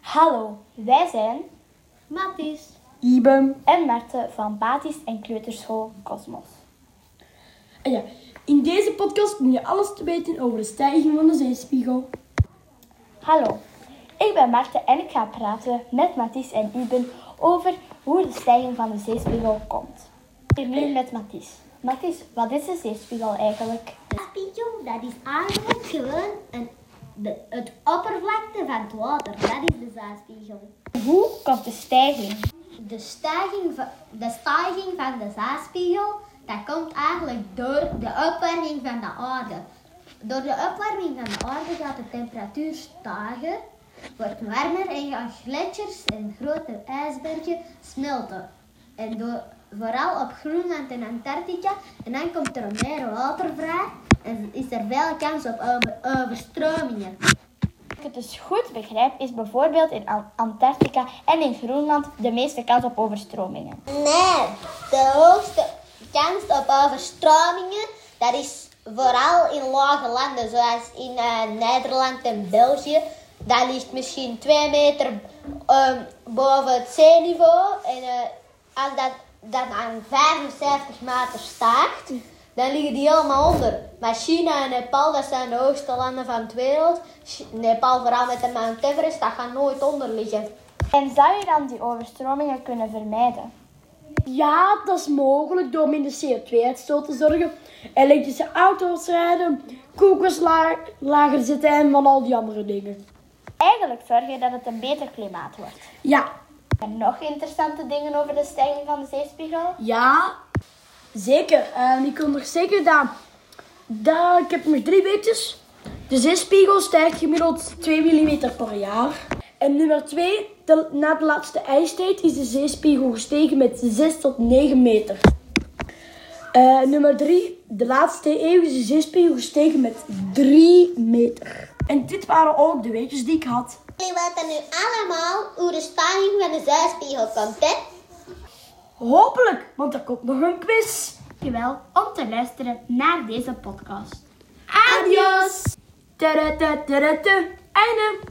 Hallo, wij zijn Matties. Iben. en Merte van Batis en Kleuterschool Cosmos. En ja, in deze podcast kom je alles te weten over de stijging van de zeespiegel. Hallo, ik ben Marte en ik ga praten met Mathies en Iben over hoe de stijging van de zeespiegel komt. Hier nu met Mathies. Mathies, wat is de zeespiegel eigenlijk? Spiegel, dat is eigenlijk gewoon een, de, het oppervlakte van het water. Dat is de zeespiegel. Hoe komt de stijging? De stijging, van- de stijging van de zeespiegel, dat komt eigenlijk door de opwarming van de aarde. Door de opwarming van de aarde gaat de temperatuur stijgen, wordt warmer en gaan gletsjers en grote ijsbergen smelten. En door, vooral op Groenland en Antarctica. En dan komt er meer water vrij is er veel kans op over- overstromingen. Als ik het dus goed begrijp, is bijvoorbeeld in An- Antarctica en in Groenland de meeste kans op overstromingen. Nee, de hoogste kans op overstromingen, dat is vooral in lage landen, zoals in eh, Nederland en België. Dat ligt misschien twee meter ehm, boven het zeeniveau. En eh, als dat, dat aan 75 meter stijgt, dan liggen die helemaal onder. Maar China en Nepal, dat zijn de hoogste landen van de wereld. Nepal vooral met de Mount Everest, dat gaat nooit onder liggen. En zou je dan die overstromingen kunnen vermijden? Ja, dat is mogelijk door minder CO2-uitstoot te zorgen. Elektrische auto's rijden, la- lager zitten en van al die andere dingen. Eigenlijk zorg je dat het een beter klimaat wordt. Ja, En nog interessante dingen over de stijging van de zeespiegel? ja, zeker. En ik wil nog zeggen dat, dat ik heb nog drie weetjes. De zeespiegel stijgt gemiddeld 2 mm per jaar. En nummer 2, na de laatste ijstijd is de zeespiegel gestegen met 6 tot 9 meter. Eh, nummer 3, de laatste eeuw is de zeespiegel gestegen met 3 meter. En dit waren ook de weetjes die ik had. Jullie weten nu allemaal hoe de stijging van de zeespiegel komt, hè? Hopelijk, want er komt nog een quiz. Dankjewel om te luisteren naar deze podcast. Adios! Einde!